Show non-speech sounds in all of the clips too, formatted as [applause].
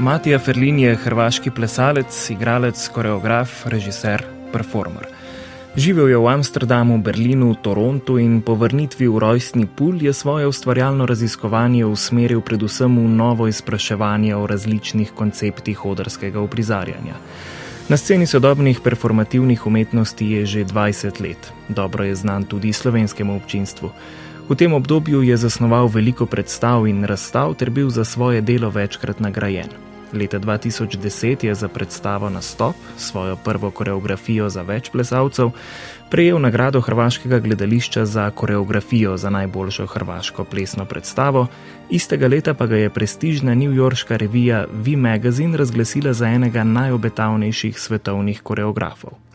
Matija Ferlin je hrvaški plesalec, igralec, koreograf, režiser, performer. Živel je v Amsterdamu, Berlinu, Torontu in po vrnitvi v rojstni pul je svoje ustvarjalno raziskovanje usmeril predvsem v novo izpraševanje o različnih konceptih odrskega uprizarjanja. Na sceni sodobnih performativnih umetnosti je že 20 let, dobro je znan tudi slovenskemu občinstvu. V tem obdobju je zasnoval veliko predstav in razstav ter bil za svoje delo večkrat nagrajen. Leta 2010 je za predstavo Nastop, svojo prvo koreografijo za več plesalcev, prejel nagrado Hrvaškega gledališča za koreografijo za najboljšo hrvaško plesno predstavo, istega leta pa ga je prestižna newyorška revija V-Magazine razglasila za enega najobetavnejših svetovnih koreografov.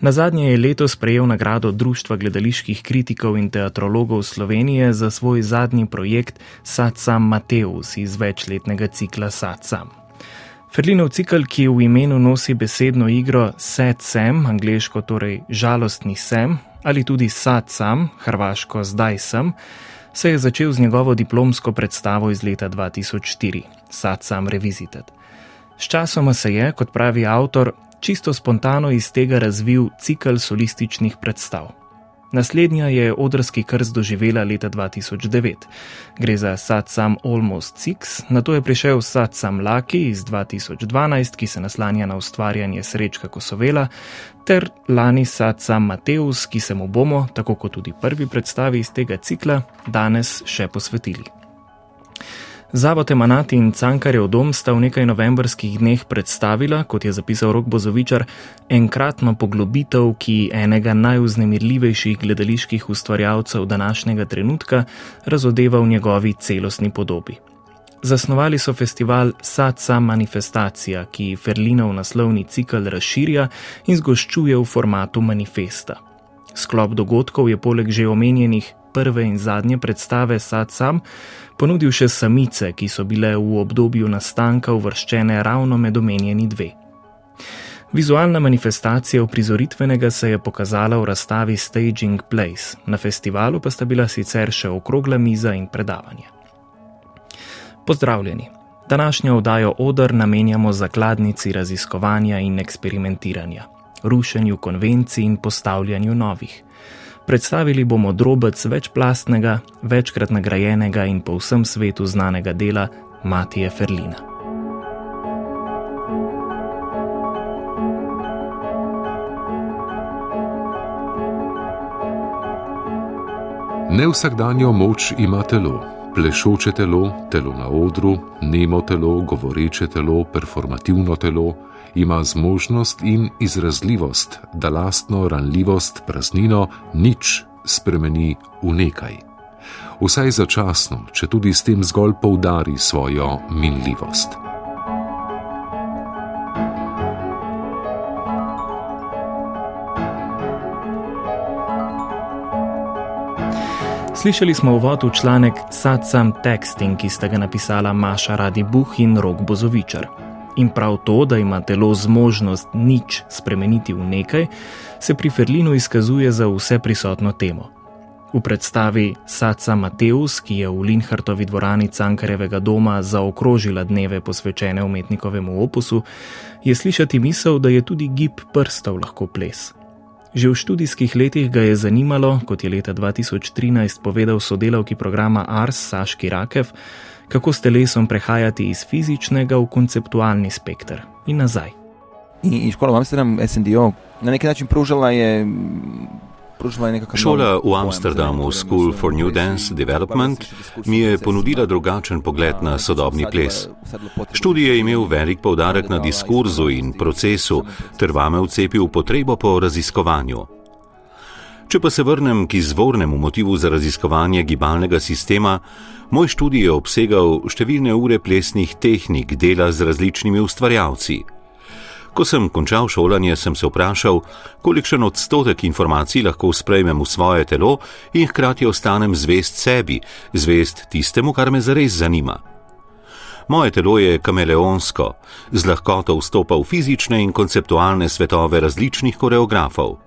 Na zadnje je letos prejel nagrado Društva gledaliških kritikov in teatrologov Slovenije za svoj zadnji projekt Sad Sam Mateus iz večletnega cikla Sad Sam. Ferlinov cikl, ki v imenu nosi besedno igro Sad Sam, angliško torej žalostni sem, ali tudi Sad Sam, hrvaško zdaj sem, se je začel z njegovo diplomsko predstavo iz leta 2004, Sad Sam Revisited. Sčasoma se je, kot pravi avtor, čisto spontano iz tega razvil cikl solističnih predstav. Naslednja je odrski krst doživela leta 2009. Gre za Sad Sam Almost Six, na to je prišel Sad Sam Lucky iz 2012, ki se naslanja na ustvarjanje Srečka Kosovela, ter lani Sad Sam Mateus, ki se mu bomo, tako kot tudi prvi predstavi iz tega cikla, danes še posvetili. Zavod Emanati in Cankarjev dom sta v nekaj novembrskih dneh predstavila, kot je zapisal Rok Bozovičar, enkratno poglobitev, ki enega najuznemirljivejših gledaliških ustvarjalcev današnjega trenutka razodeva v njegovi celostni podobi. Zasnovali so festival Sadca Manifestacija, ki Ferlinov naslovni cikl razširja in zgoščuje v formatu manifesta. Sklop dogodkov je poleg že omenjenih prve in zadnje predstave Sad Sam ponudil še samice, ki so bile v obdobju nastanka uvrščene ravno med omenjeni dve. Vizualna manifestacija uprizoritvenega se je pokazala v razstavi Staging Place, na festivalu pa sta bila sicer še okrogla miza in predavanje. Pozdravljeni! Današnjo oddajo Odr namenjamo zakladnici raziskovanja in eksperimentiranja, rušenju konvencij in postavljanju novih predstavili bomo drobec večplastnega, večkrat nagrajenega in po vsem svetu znanega dela Matije Ferlina. Ne vsakdanjo moč ima telo, plešoče telo, telo na odru, nemo telo, govoreče telo, performativno telo, ima zmožnost in izrazljivost, da lastno ranljivost, praznino, nič spremeni v nekaj. Vsaj začasno, če tudi s tem zgolj poudari svojo minljivost. Slišali smo uvod v članek Sad Sam Texting, ki sta ga napisala Maša Radi Buh in Rok Bozovičar. In prav to, da ima telo zmožnost nič spremeniti v nekaj, se pri Ferlinu izkazuje za vse prisotno temo. V predstavi Saca Mateus, ki je v Linhartovi dvorani Cankarevega doma zaokrožila dneve posvečene umetnikovemu opusu, je slišati misel, da je tudi gib prstov lahko ples. Že v študijskih letih ga je zanimalo, kot je leta 2013 povedal sodelavki programa Ars Saški Rakev, kako s telesom prehajati iz fizičnega v konceptualni spektr in nazaj. In, in škola v Amsterdamu, SNDO, na neki način pružala je. Šola v Amsterdamu, School for New Dance Development, mi je ponudila drugačen pogled na sodobni ples. Študij je imel velik povdarek na diskurzu in procesu, ter vame vcepil potrebo po raziskovanju. Če pa se vrnem k izvornemu motivu za raziskovanje gibalnega sistema, Moj študij je obsegal številne ure plesnih tehnik dela z različnimi ustvarjalci. Ko sem končal šolanje, sem se vprašal, kolikšen odstotek informacij lahko sprejmem v svoje telo in hkrati ostanem zvest sebi, zvest tistemu, kar me zares zanima. Moje telo je kameleonsko, z lahkoto vstopa v fizične in konceptualne svetove različnih koreografov.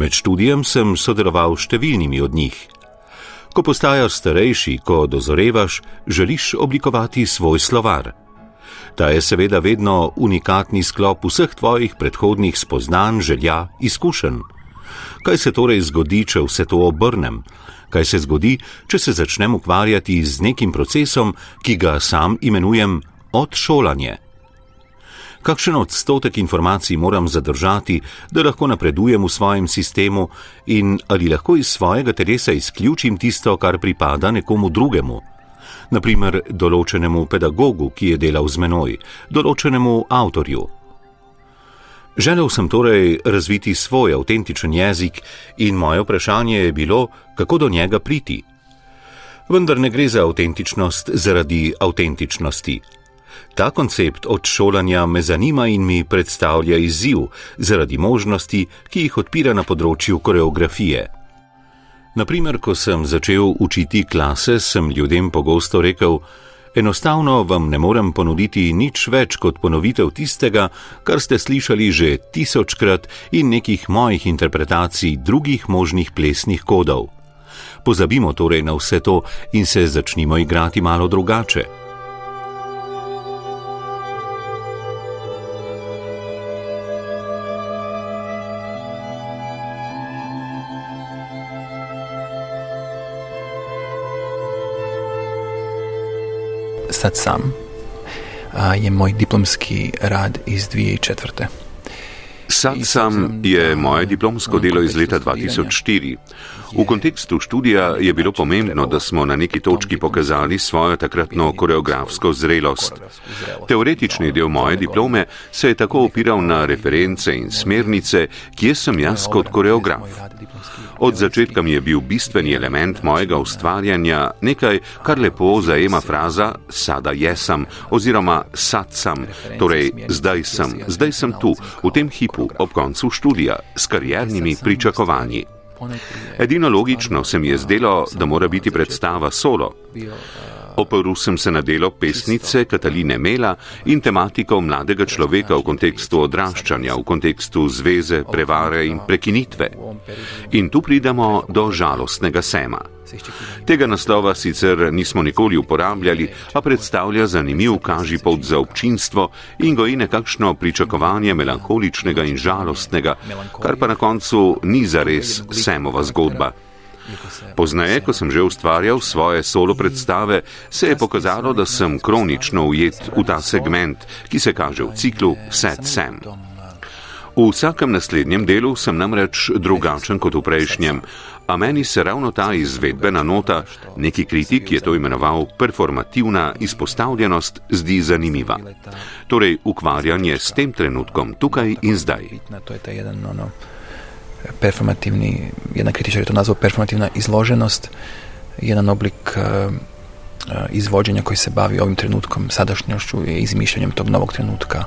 Med študijem sem sodeloval s številnimi od njih. Ko postajaš starejši, ko dozorevaš, želiš oblikovati svoj slovar. Ta je seveda vedno unikatni sklop vseh tvojih predhodnih spoznanj, želja, izkušenj. Kaj se torej zgodi, če vse to obrnem? Kaj se zgodi, če se začnem ukvarjati z nekim procesom, ki ga sam imenujem odšolanje? Kakšen odstotek informacij moram zadržati, da lahko napredujem v svojem sistemu in ali lahko iz svojega telesa izključim tisto, kar pripada nekomu drugemu? naprimer določenemu pedagogu, ki je delal z menoj, določenemu avtorju. Želel sem torej razviti svoj avtentičen jezik in moje vprašanje je bilo, kako do njega priti. Vendar ne gre za avtentičnost zaradi avtentičnosti. Ta koncept odšolanja me zanima in mi predstavlja izziv zaradi možnosti, ki jih odpira na področju koreografije. Naprimer, ko sem začel učiti klase, sem ljudem pogosto rekel: Enostavno vam ne morem ponuditi nič več kot ponovitev tistega, kar ste slišali že tisočkrat in nekih mojih interpretacij drugih možnih plesnih kodov. Pozabimo torej na vse to in se začnimo igrati malo drugače. Sad sam je moj diplomski rad iz 2004. Sad sam je moje diplomsko delo iz leta 2004. V kontekstu študija je bilo pomembno, da smo na neki točki pokazali svojo takratno koreografsko zrelost. Teoretični del moje diplome se je tako opiral na reference in smernice, kje sem jaz kot koreograf. Od začetka mi je bil bistveni element mojega ustvarjanja nekaj, kar lepo zajema fraza sada jesam oziroma sad sem, torej zdaj sem, zdaj sem tu, v tem hipu, ob koncu študija, s kariernimi pričakovanji. Edino logično se mi je zdelo, da mora biti predstava solo. Oprl sem se na delo pesnice Kataline Mela in tematiko mladega človeka v kontekstu odraščanja, v kontekstu zveze, prevare in prekinitve. In tu pridemo do žalostnega sema. Tega naslova sicer nismo nikoli uporabljali, a predstavlja zanimiv kaži pot za občinstvo in goji nekakšno pričakovanje melankoličnega in žalostnega, kar pa na koncu ni zares semova zgodba. Poznaje, ko sem že ustvarjal svoje solo predstave, se je pokazalo, da sem kronično ujet v ta segment, ki se kaže v ciklu Set Sem. V vsakem naslednjem delu sem namreč drugačen kot v prejšnjem, a meni se ravno ta izvedbena nota, neki kritik je to imenoval performativna izpostavljenost, zdi zanimiva. Torej, ukvarjanje s tem trenutkom tukaj in zdaj performativni, jedan kritičar je to nazvao performativna izloženost, jedan oblik uh, izvođenja koji se bavi ovim trenutkom, sadašnjošću i izmišljanjem tog novog trenutka.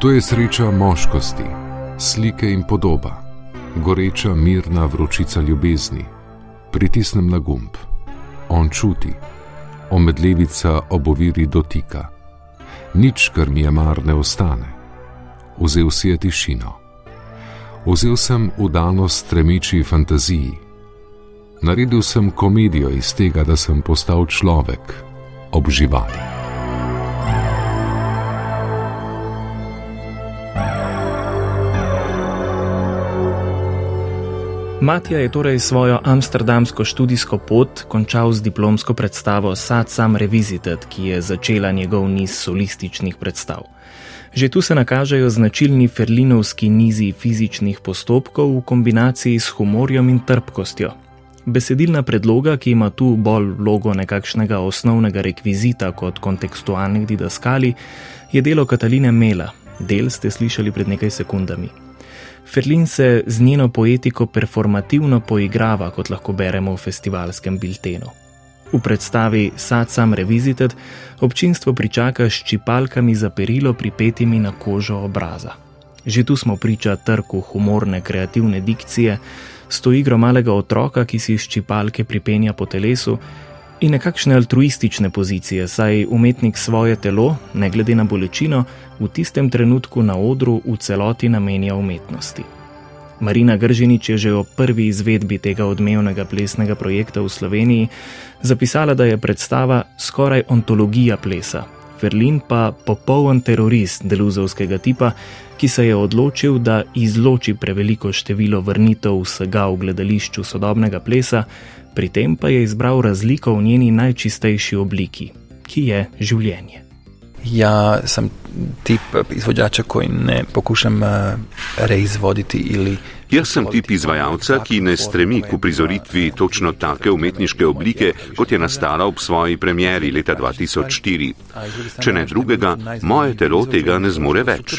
To je sreča moškosti, slike in podoba, goreča mirna vročica ljubezni pritisnem na gumb. On čuti, omedlevica oboviri dotika. Nič, kar mi je mar, ne ostane. Vzel si je tišino. Vzel sem udanost stremiči fantaziji. Naredil sem komedijo iz tega, da sem postal človek, obživali. Matija je torej svojo amsterdamsko študijsko pot končal z diplomsko predstavo Sad Sam Revisited, ki je začela njegov niz solističnih predstav. Že tu se nakažejo značilni ferlinovski nizi fizičnih postopkov v kombinaciji s humorjem in trpkostjo. Besedilna predloga, ki ima tu bolj vlogo nekakšnega osnovnega rekvizita kot kontekstualnih didaskali, je delo Kataline Mela, del ste slišali pred nekaj sekundami. Ferlin se z njeno poetiko performativno poigrava, kot lahko beremo v festivalskem biltenu. V predstavi Sad Sam Revisited občinstvo pričaka s čipalkami za perilo pripetimi na kožo obraza. Že tu smo priča trku humorne kreativne dikcije, s to igro malega otroka, ki si ščipalke pripenja po telesu, in nekakšne altruistične pozicije, saj umetnik svoje telo, ne glede na bolečino, v tistem trenutku na odru v celoti namenja umetnosti. Marina Gržinič je že o prvi izvedbi tega odmevnega plesnega projekta v Sloveniji zapisala, da je predstava skoraj ontologija plesa, Ferlin pa popoln terorist deluzovskega tipa, ki se je odločil, da izloči preveliko število vrnitev vsega v gledališču sodobnega plesa, pri tem pa je izbral razliko v njeni najčistejši obliki, ki je življenje. Ja sam tip izvođača koji ne pokušam uh, reizvoditi ili Jaz sem tip izvajalca, ki ne stremi k uprizoritvi točno take umetniške oblike, kot je nastala ob svoji premjeri leta 2004. Če ne drugega, moje telo tega ne zmore več.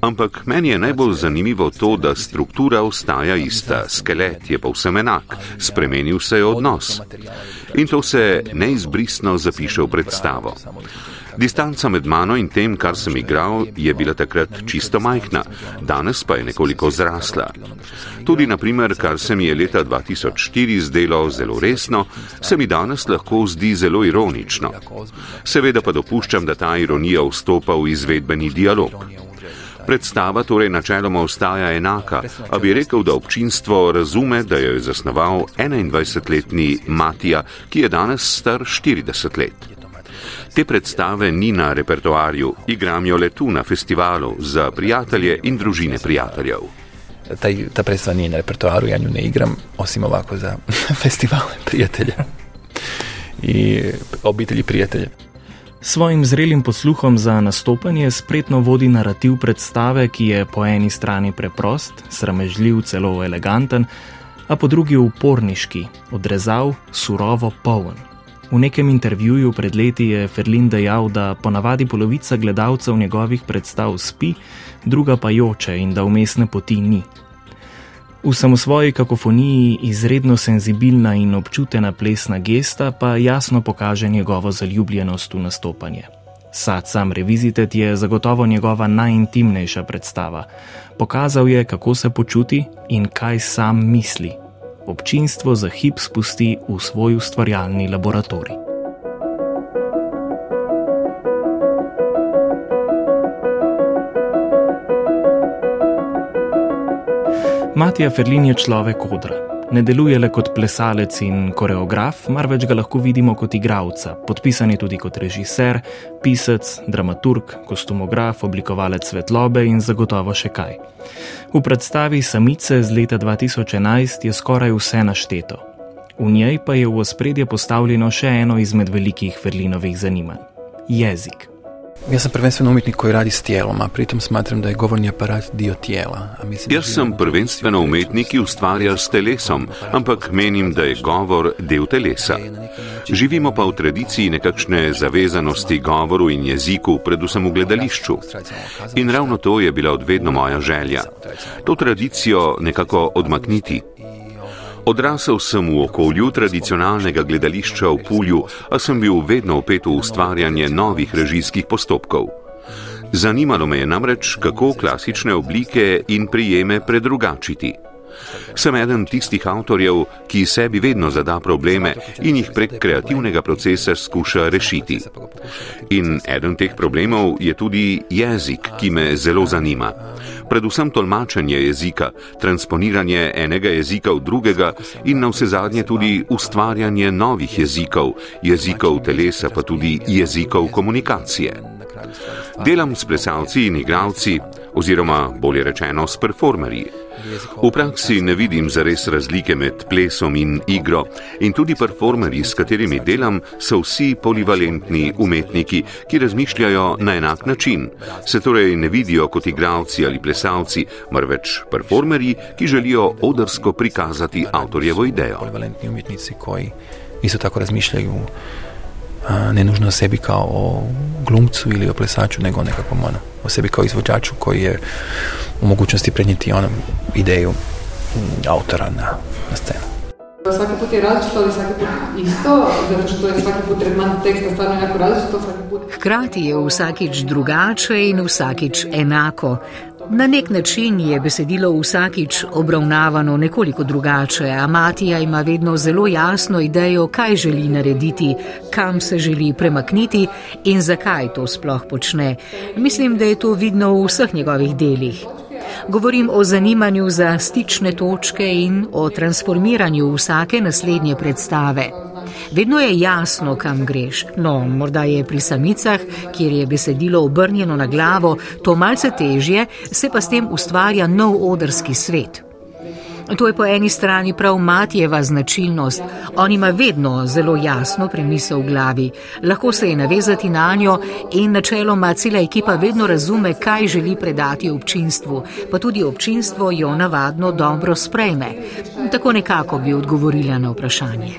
Ampak meni je najbolj zanimivo to, da struktura ostaja ista, skelet je povsem enak, spremenil se je odnos. In to se neizbrisno zapiše v predstavo. Distanca med mano in tem, kar sem igral, je bila takrat čisto majhna, danes pa je nekoliko zrasla. Tudi, naprimer, kar se mi je leta 2004 zdelo zelo resno, se mi danes lahko zdi zelo ironično. Seveda pa dopuščam, da ta ironija vstopa v izvedbeni dialog. Predstava torej načeloma ostaja enaka, a bi rekel, da občinstvo razume, da jo je zasnoval 21-letni Matija, ki je danes star 40 let. Te predstave ni na repertoarju, igram jo le tu na festivalu za prijatelje in družine prijateljev. Ta, ta predstava nije na repertoaru, ja nju ne igram, osim ovako za [laughs] festivale prijatelja [laughs] i obitelji prijatelja. Svojim zrelim posluhom za nastopanje spretno vodi narativ predstave, ki je po eni strani preprost, sramežljiv, celo eleganten, a po drugi uporniški, odrezav, surovo poln. V nekem intervjuju pred leti je Ferlin dejal, da ponavadi polovica gledalcev njegovih predstav spi, druga pa joče in da umestne poti ni. V samosvoji kakofoniji izredno senzibilna in občutena plesna gesta pa jasno pokaže njegovo zaljubljenost v nastopanje. Sad sam Revisited je zagotovo njegova najintimnejša predstava. Pokazal je, kako se počuti in kaj sam misli, občinstvo za hip spusti v svoj ustvarjalni laboratorij. Matija Ferlin je človek odra ne deluje le kot plesalec in koreograf, marveč ga lahko vidimo kot igralca, podpisan je tudi kot režiser, pisec, dramaturg, kostumograf, oblikovalec svetlobe in zagotovo še kaj. V predstavi Samice z leta 2011 je skoraj vse našteto. V njej pa je v ospredje postavljeno še eno izmed velikih Ferlinovih zanimanj: jezik. Ja sam prvenstveno umjetnik koji radi s tijelom, a pritom smatram da je govorni aparat dio tijela. A mislim, Jaz sem prvenstveno umetnik, ki ustvarja s telesom, ampak menim, da je govor del telesa. Živimo pa v tradiciji nekakšne zavezanosti govoru in jeziku, predvsem v gledališču. In ravno to je bila odvedno moja želja. To tradicijo nekako odmakniti. Odrasel sem v okolju tradicionalnega gledališča v Pulju, a sem bil vedno opet v ustvarjanje novih režijskih postopkov. Zanimalo me je namreč, kako klasične oblike in prijeme predrugačiti. Sem eden tistih avtorjev, ki sebi vedno zada probleme in jih prek kreativnega procesa skuša rešiti. In eden teh problemov je tudi jezik, ki me zelo zanima. Predvsem tolmačenje jezika, transponiranje enega jezika v drugega in na vse zadnje tudi ustvarjanje novih jezikov, jezikov telesa, pa tudi jezikov komunikacije. Delam s plesalci in igravci, oziroma bolje rečeno s performerji. V praksi ne vidim zares razlike med plesom in igro in tudi performerji, s katerimi delam, so vsi polivalentni umetniki, ki razmišljajo na enak način. Se torej ne vidijo kot igravci ali plesalci, marveč performerji, ki želijo odrsko prikazati avtorjevo idejo. Polivalentni umetnici, koji isto tako razmišljajo. Ne nužno o sebi kao o glumcu ili o plesaču, nego o nekakvom ono, o sebi kao izvođaču koji je u mogućnosti prenijeti onom ideju autora na, na scenu. Svaki put je različito, ali svaki put isto, zato što je svaki put tretman teksta stvarno jako različito. Put... Hkrati je vsakič drugače in vsakič enako. Na nek način je besedilo vsakič obravnavano nekoliko drugače, a Matija ima vedno zelo jasno idejo, kaj želi narediti, kam se želi premakniti in zakaj to sploh počne. Mislim, da je to vidno v vseh njegovih delih. Govorim o zanimanju za stične točke in o transformiranju vsake naslednje predstave. Vedno je jasno, kam greš. No, morda je pri samicah, kjer je besedilo obrnjeno na glavo, to malce težje, se pa s tem ustvarja nov odrski svet. To je po eni strani prav Matjeva značilnost. On ima vedno zelo jasno premisel v glavi. Lahko se je navezati na njo in načeloma cela ekipa vedno razume, kaj želi predati občinstvu, pa tudi občinstvo jo navadno dobro sprejme. Tako nekako bi odgovorila na vprašanje.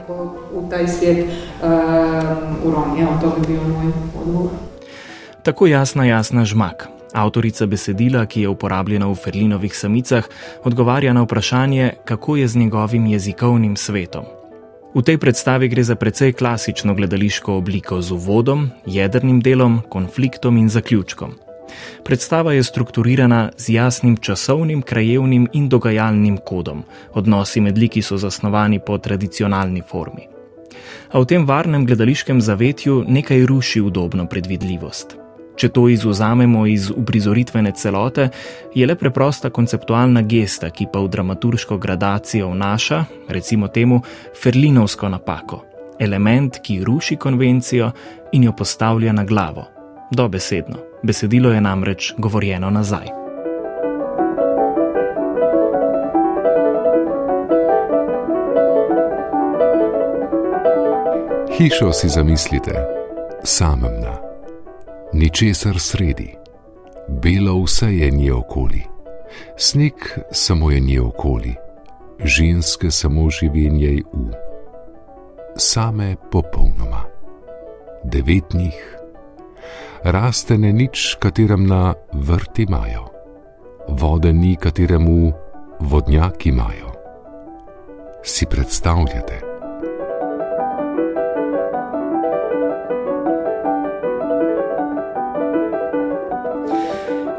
Tako jasna, jasna žmak. Avtorica besedila, ki je uporabljena v Ferlinovih samicah, odgovarja na vprašanje, kako je z njegovim jezikovnim svetom. V tej predstavi gre za precej klasično gledališko obliko z uvodom, jedrnim delom, konfliktom in zaključkom. Predstava je strukturirana z jasnim časovnim, krajevnim in dogajalnim kodom. Odnosi med liki so zasnovani po tradicionalni formi. A v tem varnem gledališkem zavetju nekaj ruši udobno predvidljivost. Če to izuzamemo iz uprizoritvene celote, je le preprosta konceptualna gesta, ki pa v dramaturško gradacijo vnaša, recimo temu, ferlinovsko napako. Element, ki ruši konvencijo in jo postavlja na glavo. Dobesedno. Besedilo je namreč govorjeno nazaj. Hišo si zamislite, samem na ničesar sredi, belo vse je nje okoli, sneg samo je nje okoli, ženske samo živi njej v, same popolnoma, devet njih, raste ne nič, katerem na vrti imajo, vode ni, kateremu vodnjaki imajo. Si predstavljate?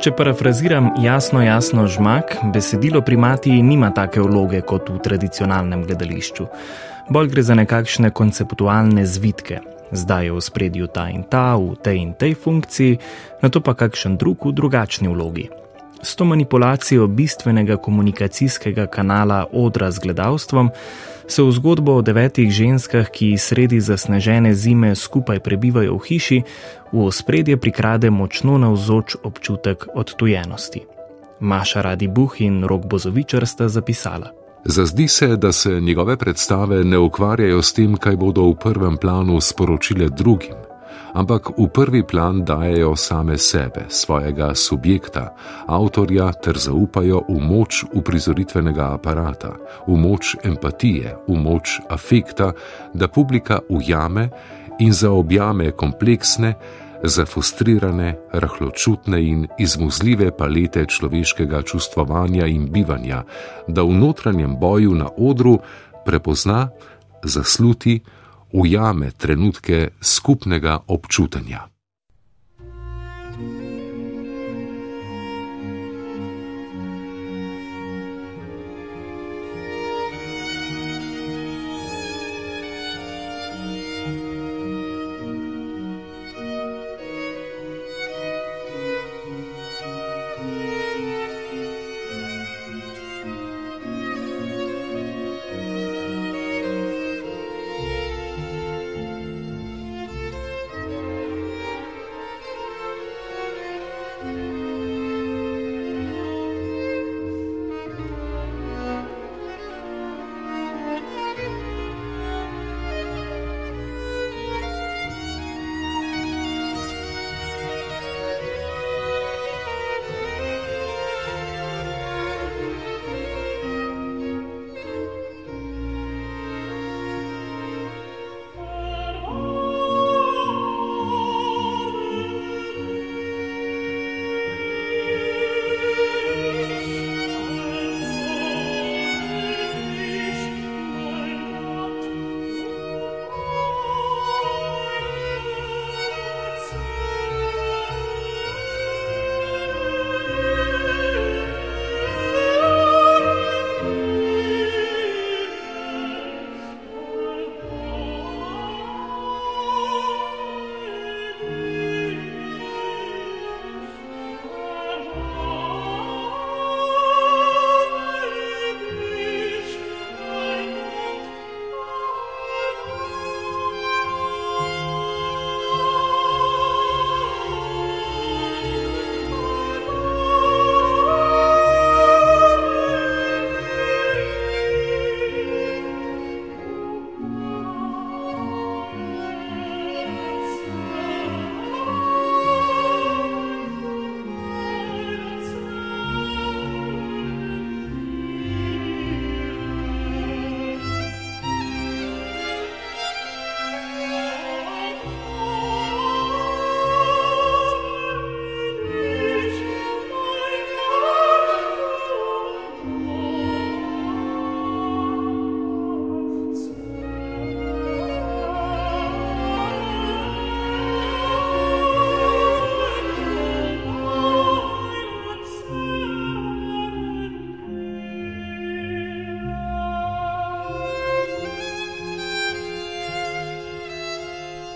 Če parafraziram jasno, jasno žmak, besedilo pri Matiji nima take vloge kot v tradicionalnem gledališču. Bolj gre za nekakšne konceptualne zvitke. Zdaj je v spredju ta in ta, v tej in tej funkciji, na to pa kakšen drug v drugačni vlogi. S to manipulacijo bistvenega komunikacijskega kanala odra z gledalstvom se v zgodbo o devetih ženskah, ki sredi zasnežene zime skupaj prebivajo v hiši, v ospredje prikrade močno navzoč občutek odtujenosti. Maša Radi Buh in Rok Bozovičar sta zapisala. Zazdi se, da se njegove predstave ne ukvarjajo s tem, kaj bodo v prvem planu sporočile drugim, ampak v prvi plan dajo same sebe, svojega subjekta, avtorja ter zaupajo v moč uprizoritvenega aparata, v moč empatije, v moč afekta, da publika ujame in zaobjame kompleksne, zafrustrirane, rahločutne in izmuzljive palete človeškega čustvovanja in bivanja, da v notranjem boju na odru prepozna, zasluti, ujame trenutke skupnega občutanja.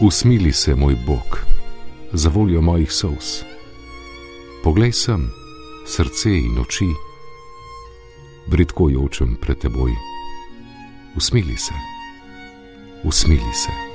Usmili se, moj Bog, za voljo mojih sous. Poglej sem, srce in oči, bridko jočem pred teboj. Usmili se, usmili se.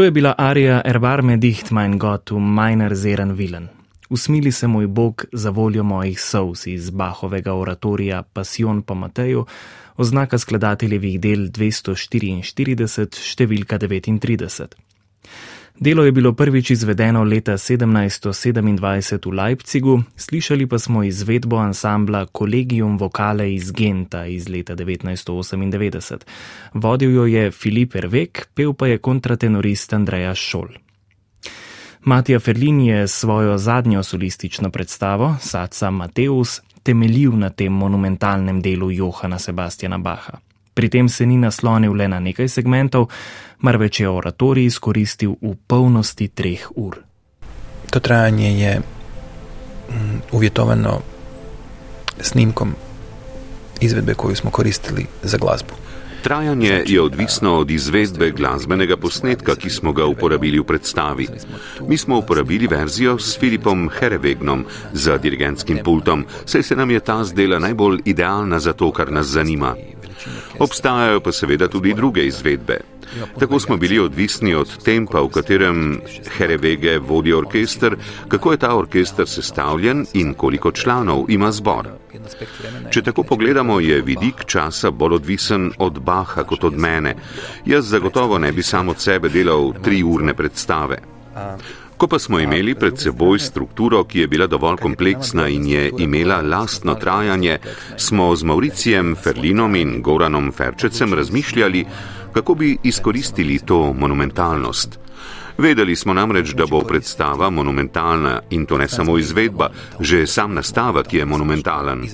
To je bila arija Erbarme dicht mein Gott um meiner Zeren Willen. Usmili se moj Bog za voljo mojih sous iz Bahovega oratorija Passion po Mateju, oznaka skladateljevih del 244, številka 39. Delo je bilo prvič izvedeno leta 1727 v Leipzigu, slišali pa smo izvedbo ansambla Collegium Vocale iz Genta iz leta 1998. Vodil jo je Filip Ervek, pel pa je kontratenorist Andreja Šol. Matija Ferlin je svojo zadnjo solistično predstavo, Saca Mateus, temeljil na tem monumentalnem delu Johana Sebastiana Baha. Pri tem se ni naslonil le na nekaj segmentov, marveč je oratorij izkoristil v polnosti treh ur. To trajanje je mm, uvjetovano snimkom izvedbe koju smo koristili za glazbu. Trajanje je odvisno od izvedbe glasbenega posnetka, ki smo ga uporabili v predstavi. Mi smo uporabili verzijo s Filipom Herevegnom za dirigentskim pultom, saj se nam je ta zdela najbolj idealna za to, kar nas zanima. Obstajajo pa seveda tudi druge izvedbe. Tako smo bili odvisni od tempa, v katerem Herevege vodi orkester, kako je ta orkester sestavljen in koliko članov ima zbor. Če tako pogledamo, je vidik časa bolj odvisen od Baha kot od mene. Jaz zagotovo ne bi sam od sebe delal tri urne predstave. Ko pa smo imeli pred seboj strukturo, ki je bila dovolj kompleksna in je imela lastno trajanje, smo z Mauricijem Ferlinom in Goranom Ferčecem razmišljali, kako bi izkoristili to monumentalnost. Vedeli smo namreč, da bo predstava monumentalna in to ne samo izvedba, že sam nastavek je monumentalen.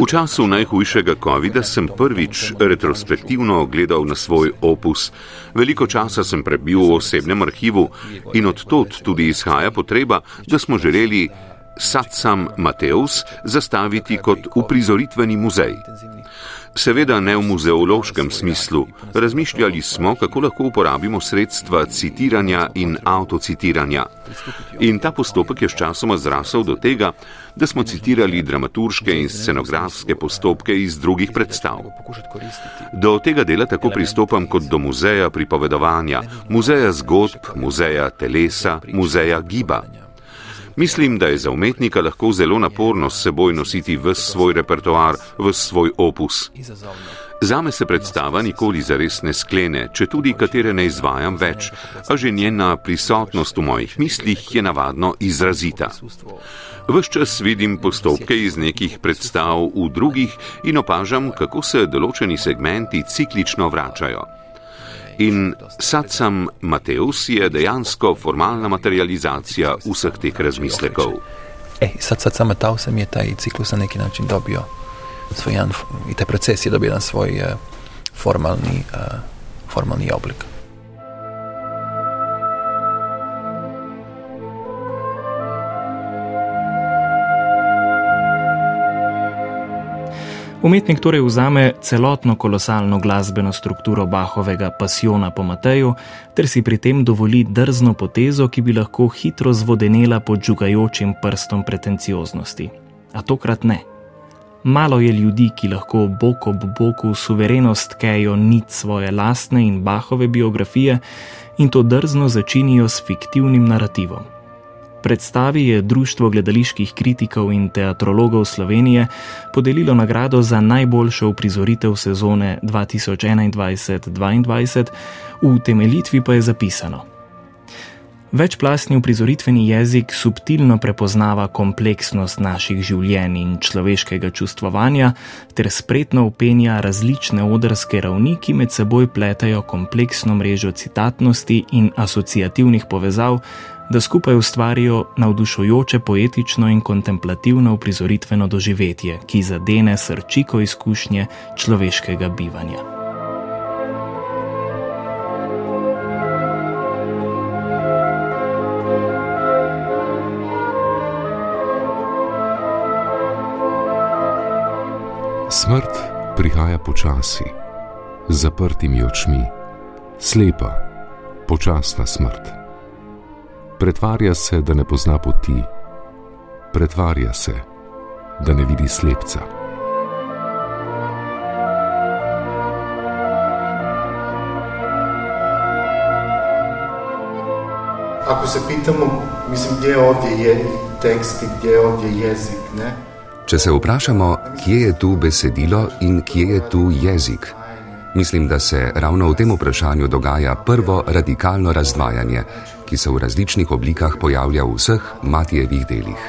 V času najhujšega COVID-a sem prvič retrospektivno gledal na svoj opus. Veliko časa sem prebil v osebnem arhivu in od tod tudi izhaja potreba, da smo želeli Satsam Mateus zastaviti kot uprizoritveni muzej. Seveda ne v muzeološkem smislu. Razmišljali smo, kako lahko uporabimo sredstva citiranja in avtocitiranja. In ta postopek je sčasoma zrasel do tega, da smo citirali dramaturške in scenografske postopke iz drugih predstav. Do tega dela tako pristopam kot do muzeja pripovedovanja, muzeja zgodb, muzeja telesa, muzeja gibanja. Mislim, da je za umetnika lahko zelo naporno s seboj nositi v svoj repertoar, v svoj opus. Zame se predstava nikoli zares ne sklene, če tudi katere ne izvajam več, a že njena prisotnost v mojih mislih je navadno izrazita. Ves čas vidim postopke iz nekih predstav v drugih in opažam, kako se določeni segmenti ciklično vračajo. In Satsam Mateus je dejansko formalna materializacija vseh teh razmislekov. E, sad Satsam Mateus je taj ciklus na neki način dobio svoj jedan, i taj proces je dobio jedan svoj uh, formalni, uh, formalni oblik. Umetnik torej vzame celotno kolosalno glasbeno strukturo Bahovega pasiona po Mateju, ter si pri tem dovoli drzno potezo, ki bi lahko hitro zvodenela pod žugajočim prstom pretencioznosti. A tokrat ne. Malo je ljudi, ki lahko bok ob boku suvereno stkejo nit svoje lastne in Bahove biografije in to drzno začinijo s fiktivnim narativom. Predstavi je Društvo gledaliških kritikov in teatrologov Slovenije podelilo nagrado za najboljšo uprizoritev sezone 2021-2022, v temeljitvi pa je zapisano: Večplastni uprizoritveni jezik subtilno prepoznava kompleksnost naših življenj in človeškega čustvovanja ter spretno upenja različne odrske ravni, ki med seboj pletajo kompleksno mrežo citatnosti in asociativnih povezav da skupaj ustvarijo navdušujoče poetično in kontemplativno uprizoritveno doživetje, ki zadene srčiko izkušnje človeškega bivanja. Smrt prihaja počasi, z zaprtimi očmi, slepa, počasna smrt. Pretvarja se, da ne pozna poti, pretvarja se, da ne vidi slepca. Ako se pitamo, mislim, kje ovdje je tekst in kje ovdje je jezik. Ne? Če se vprašamo, kje je tu besedilo in kje je tu jezik, mislim, da se ravno v tem vprašanju dogaja prvo radikalno razdvajanje, ki se v različnih oblikah pojavlja v vseh matijevih delih.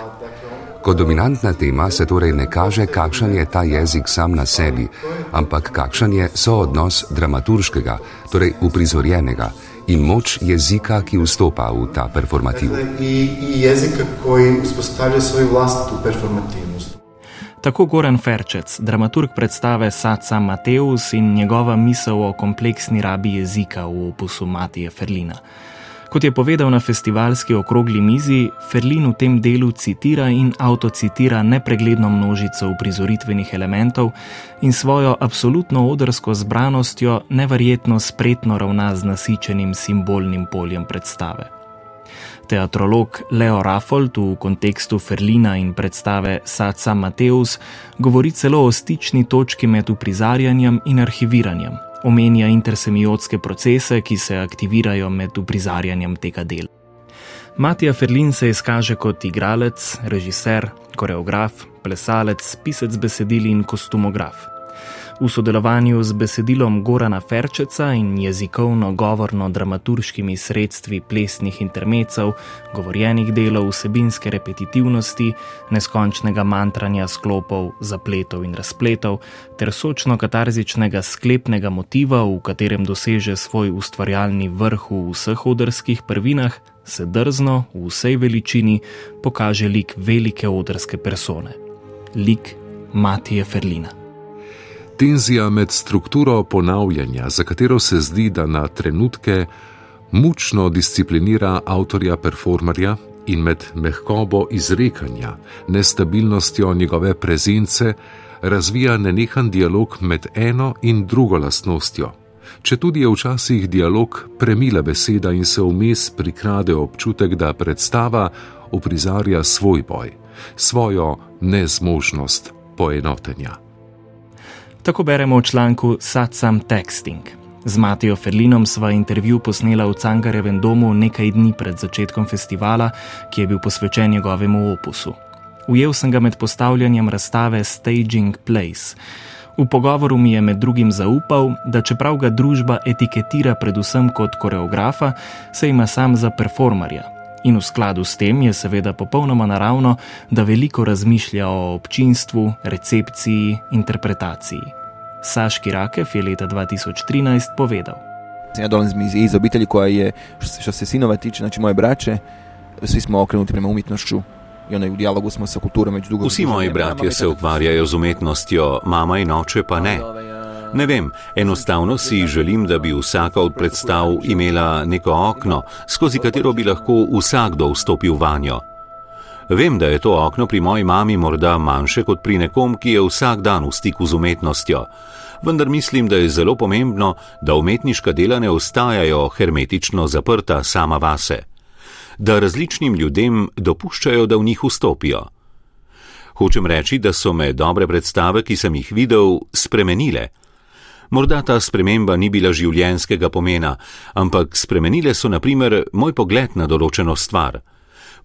Kot dominantna tema se torej ne kaže, kakšen je ta jezik sam na sebi, ampak kakšen je soodnos dramaturškega, torej uprizorjenega in moč jezika, ki vstopa v ta performativ. In jezika, ki vzpostavlja svoj vlastno performativnost. Tako Goran Ferčec, dramaturg predstave Saca Mateus in njegova misel o kompleksni rabi jezika v opusu Matije Ferlina. Kot je povedal na festivalski okrogli mizi, Ferlin v tem delu citira in autocitira nepregledno množico uprizoritvenih elementov in svojo absolutno odrsko zbranostjo neverjetno spretno ravna z nasičenim simbolnim poljem predstave. Teatrolog Leo Raffold v kontekstu Ferlina in predstave Saca Mateus govori celo o stični točki med uprizarjanjem in arhiviranjem omenja intersemiotske procese, ki se aktivirajo med uprizarjanjem tega dela. Matija Ferlin se izkaže kot igralec, režiser, koreograf, plesalec, pisec besedil in kostumograf. V sodelovanju z besedilom Gorana Ferčeca in jezikovno-govorno-dramaturškimi sredstvi plesnih intermecev, govorjenih delov, vsebinske repetitivnosti, neskončnega mantranja sklopov, zapletov in razpletov, ter sočno-katarzičnega sklepnega motiva, v katerem doseže svoj ustvarjalni vrh v vseh odrskih prvinah, se drzno, v vsej veličini, pokaže lik velike odrske persone. Lik Matije Ferlina tenzija med strukturo ponavljanja, za katero se zdi, da na trenutke mučno disciplinira avtorja performerja, in med mehkobo izrekanja, nestabilnostjo njegove prezence, razvija nenehan dialog med eno in drugo lastnostjo. Če tudi je včasih dialog premila beseda in se vmes prikrade občutek, da predstava uprizarja svoj boj, svojo nezmožnost poenotenja. Tako beremo v članku Satsam Texting. Z Matijo Ferlinom sva intervju posnela v Cankarevem domu nekaj dni pred začetkom festivala, ki je bil posvečen njegovemu opusu. Ujel sem ga med postavljanjem razstave Staging Place. V pogovoru mi je med drugim zaupal, da čeprav ga družba etiketira predvsem kot koreografa, se ima sam za performerja, In v skladu s tem je seveda popolnoma naravno, da veliko razmišlja o občinstvu, recepciji, interpretaciji. Saški Rakev je leta 2013 povedal: Ja dolazim iz, iz obitelji koja je, što se sinova tiče, znači moje braće, svi smo okrenuti prema umjetnošću. Vsi moji bratje se ukvarjajo z umetnostjo, mama in oče pa ne. Ne vem, enostavno si želim, da bi vsaka od predstav imela neko okno, skozi katero bi lahko vsakdo vstopil vanjo. Vem, da je to okno pri moji mami morda manjše kot pri nekom, ki je vsak dan v stiku z umetnostjo, vendar mislim, da je zelo pomembno, da umetniška dela ne ostajajo hermetično zaprta sama vase, da različnim ljudem dopuščajo, da v njih vstopijo. Hočem reči, da so me dobre predstave, ki sem jih videl, spremenile. Morda ta sprememba ni bila življenskega pomena, ampak spremenile so naprimer moj pogled na določeno stvar.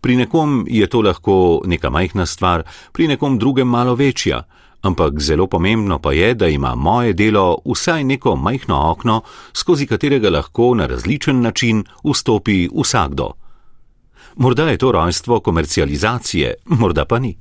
Pri nekom je to lahko neka majhna stvar, pri nekom drugem malo večja, ampak zelo pomembno pa je, da ima moje delo vsaj neko majhno okno, skozi katerega lahko na različen način vstopi vsakdo. Morda je to rojstvo komercializacije, morda pa ni.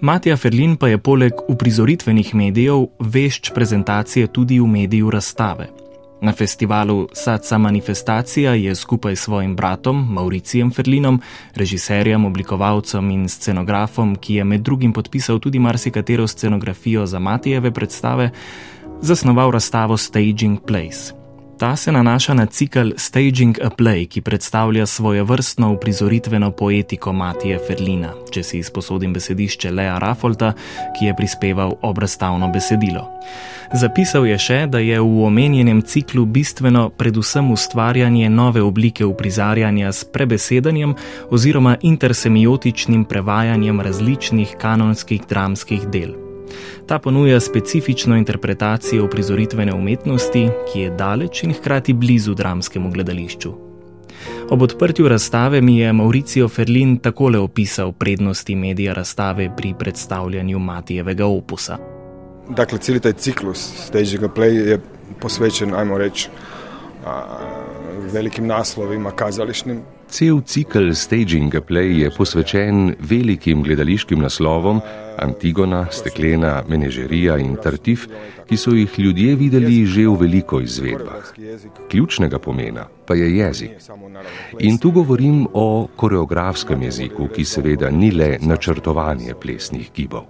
Matija Ferlin pa je poleg uprizoritvenih medijev vešč prezentacije tudi v mediju razstave. Na festivalu Sadca Manifestacija je skupaj s svojim bratom Mauricijem Ferlinom, režiserjem, oblikovalcem in scenografom, ki je med drugim podpisal tudi marsikatero scenografijo za Matijeve predstave, zasnoval razstavo Staging Place. Ta se nanaša na cikl Staging a Play, ki predstavlja svoje vrstno uprizoritveno poetiko Matije Ferlina, če si izposodim besedišče Lea Raffolta, ki je prispeval obrazstavno besedilo. Zapisal je še, da je v omenjenem ciklu bistveno predvsem ustvarjanje nove oblike uprizarjanja s prebesedanjem oziroma intersemiotičnim prevajanjem različnih kanonskih dramskih del. Ta ponuja specifično interpretacijo prizoritvene umetnosti, ki je daleč in hkrati blizu dramskemu gledališču. Ob odprtju razstave mi je Mauricio Ferlin takole opisal prednosti medija razstave pri predstavljanju Matijevega opusa. Dakle, cel ta ciklus Staging Play je posvečen, ajmo reči, velikim naslovima kazališnim. Cel cikl Staging a Play je posvečen velikim gledališkim naslovom Antigona, Steklena, Menežerija in Tartif, ki so jih ljudje videli že v veliko izvedbah. Ključnega pomena pa je jezik. In tu govorim o koreografskem jeziku, ki seveda ni le načrtovanje plesnih gibov.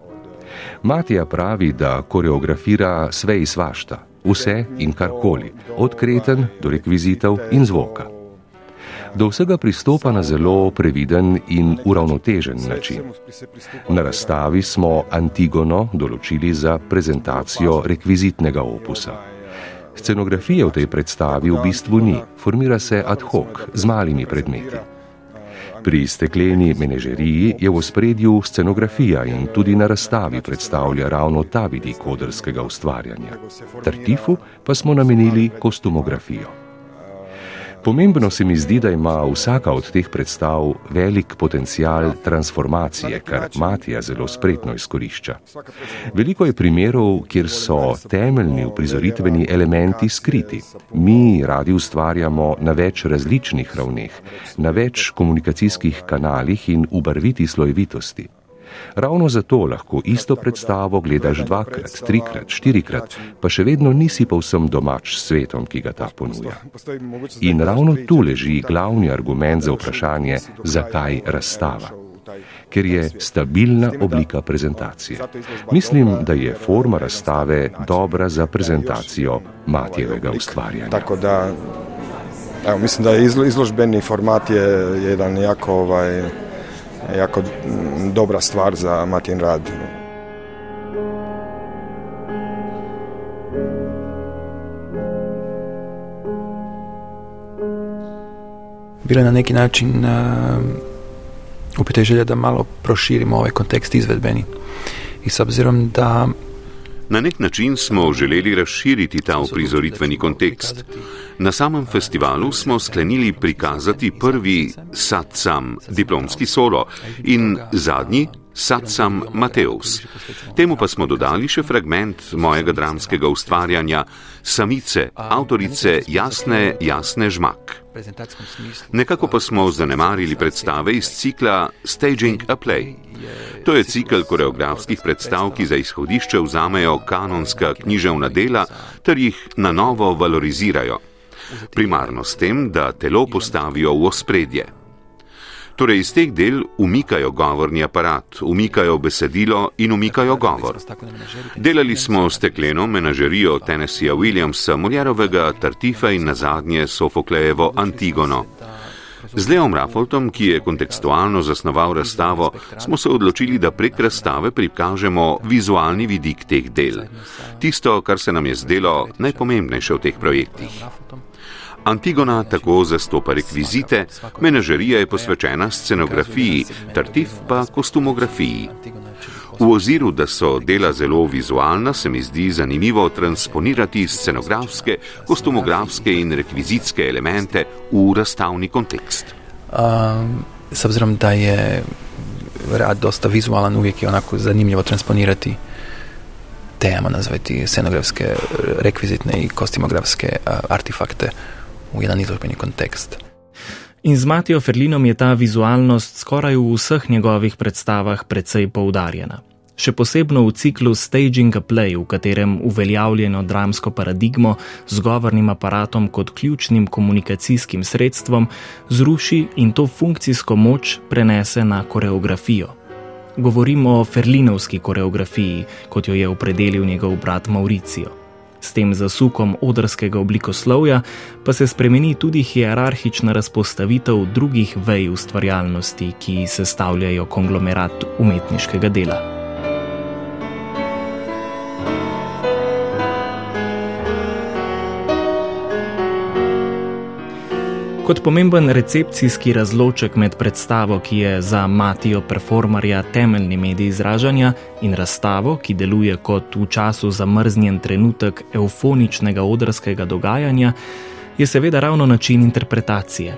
Matija pravi, da koreografira sve iz svašta, vse in karkoli, od kreten do rekvizitev in zvoka do vsega pristopa na zelo previden in uravnotežen način. Na razstavi smo Antigono določili za prezentacijo rekvizitnega opusa. Scenografije v tej predstavi v bistvu ni, formira se ad hoc z malimi predmeti. Pri stekleni menežeriji je v spredju scenografija in tudi na razstavi predstavlja ravno ta vidik odrskega ustvarjanja. Tartifu pa smo namenili kostumografijo. Pomembno se mi zdi, da ima vsaka od teh predstav velik potencial transformacije, kar Matija zelo spretno izkorišča. Veliko je primerov, kjer so temeljni uprizoritveni elementi skriti. Mi radi ustvarjamo na več različnih ravneh, na več komunikacijskih kanalih in v barviti slojevitosti. Ravno zato lahko isto predstavo gledaš dvakrat, trikrat, štirikrat, pa še vedno nisi povsem domač s svetom, ki ga ta ponuja. In ravno tu leži glavni argument za vprašanje, zakaj razstava. Ker je stabilna oblika prezentacije. Mislim, da je forma razstave dobra za prezentacijo Matijevega ustvarjanja. Tako da, evo, mislim, da je izložbeni format je jedan jako ovaj, jako dobra stvar za Matin rad. Bilo je na neki način uh, želja da malo proširimo ovaj kontekst izvedbeni. I s obzirom da Na nek način smo želeli razširiti ta uprizoritveni kontekst. Na samem festivalu smo sklenili prikazati prvi Satsam, diplomski solo, in zadnji Satsam Mateus. Temu pa smo dodali še fragment mojega dramskega ustvarjanja Samice, avtorice Jasne, Jasne Žmak. Nekako pa smo zanemarili predstave iz cikla Staging a Play. To je cikl koreografskih predstav, ki za izhodišče vzamejo kanonska književna dela ter jih na novo valorizirajo. Primarno s tem, da telo postavijo v ospredje. Torej iz teh del umikajo govorni aparat, umikajo besedilo in umikajo govor. Delali smo stekleno menažerijo Tennesseeja Williamsa, Moljerovega Tartifa in nazadnje Sofoklejevo Antigono. Z Leom Raffoltom, ki je kontekstualno zasnoval razstavo, smo se odločili, da prek razstave prikažemo vizualni vidik teh del. Tisto, kar se nam je zdelo najpomembnejše v teh projektih. Antigona tako zastopa rekvizite, menažerija je posvečena scenografiji, Tartif pa kostumografiji. V oziru, da so dela zelo vizualna, se mi zdi zanimivo transponirati scenografske, kostumografske in rekvizitske elemente v razstavni kontekst. Um, s obzirom, da je rad dosta vizualan, uvijek je onako zanimljivo transponirati tema, nazvati scenografske, rekvizitne i kostumografske uh, artefakte v jedan izložbeni kontekst. In z Matijo Ferlinom je ta vizualnost skoraj v vseh njegovih predstavah precej poudarjena. Še posebno v ciklu Staging a Play, v katerem uveljavljeno dramsko paradigmo z govornim aparatom kot ključnim komunikacijskim sredstvom zruši in to funkcijsko moč prenese na koreografijo. Govorimo o Ferlinovski koreografiji, kot jo je opredelil njegov brat Mauricijo. S tem zasukom odrskega oblikoslovja pa se spremeni tudi hierarhična razpostavitev drugih vej ustvarjalnosti, ki sestavljajo konglomerat umetniškega dela. Kot pomemben recepcijski razloček med predstavo, ki je za Matijo performarja temeljni medij izražanja, in razstavo, ki deluje kot v času zamrznjen trenutek eufoničnega odrskega dogajanja, je seveda ravno način interpretacije.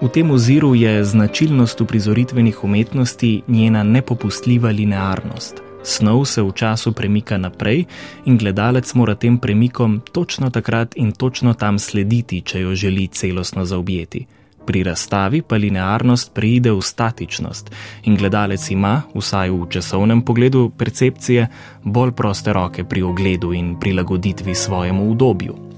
V tem oziru je značilnost uprizoritvenih umetnosti njena nepopustljiva linearnost. Snov se v času premika naprej in gledalec mora tem premikom točno takrat in točno tam slediti, če jo želi celostno zaobjeti. Pri razstavi pa linearnost preide v statičnost in gledalec ima, vsaj v časovnem pogledu percepcije, bolj proste roke pri ogledu in prilagoditvi svojemu udobju.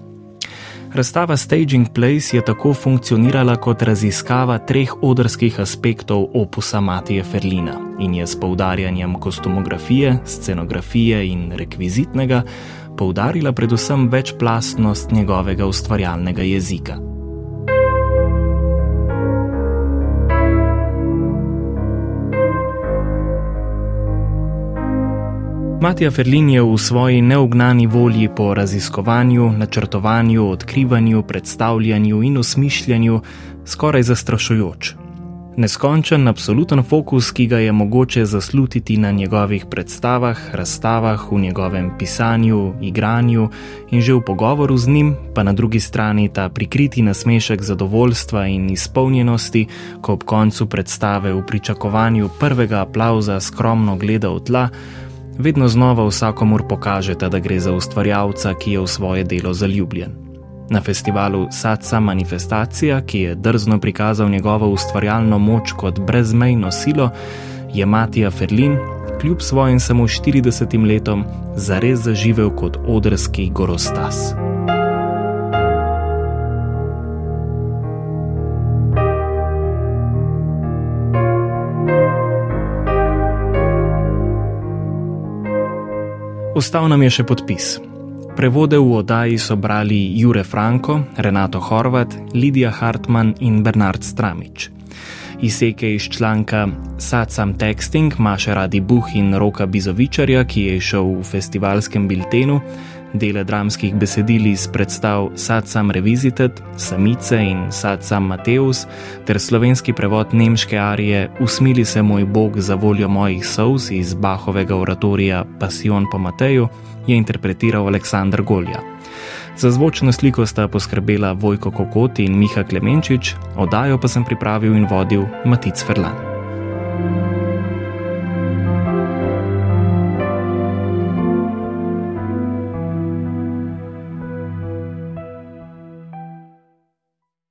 Razstava Staging Place je tako funkcionirala kot raziskava treh odrskih aspektov opusa Matija Ferlina in je s poudarjanjem kostumografije, scenografije in rekvizitnega poudarila predvsem večplastnost njegovega ustvarjalnega jezika. Matija Ferlin je v svoji neugnani volji po raziskovanju, načrtovanju, odkrivanju, predstavljanju in osmišljanju skoraj zastrašujoč. Neskončen, absoluten fokus, ki ga je mogoče zaslutiti na njegovih predstavah, razstavah, v njegovem pisanju, igranju in že v pogovoru z njim, pa na drugi strani ta prikriti nasmešek zadovoljstva in izpolnjenosti, ko ob koncu predstave v pričakovanju prvega aplauza skromno gleda v tla, vedno znova vsakomur pokažete, da gre za ustvarjalca, ki je v svoje delo zaljubljen. Na festivalu Sadca Manifestacija, ki je drzno prikazal njegovo ustvarjalno moč kot brezmejno silo, je Matija Ferlin, kljub svojim samo 40 letom, zares zaživel kot odrski gorostas. Ostal nam je še podpis. Prevode v oddaji so brali Jure Franko, Renato Horvat, Lidija Hartmann in Bernard Stramič. Izseke iz članka Satsam Texting Maše Radi Buh in Roka Bizovičarja, ki je šel v festivalskem biltenu, dele dramskih besedil iz predstav Satsam Revisited, Samice in Satsam Mateus, ter slovenski prevod nemške arije Usmili se moj Bog za voljo mojih sous iz Bahovega oratorija Passion po Mateju, je interpretiral Aleksandr Golja. Za zvočno sliko sta poskrbela Vojko Kokoti in Miha Klemenčič, oddajo pa sem pripravil in vodil Matic Ferlan.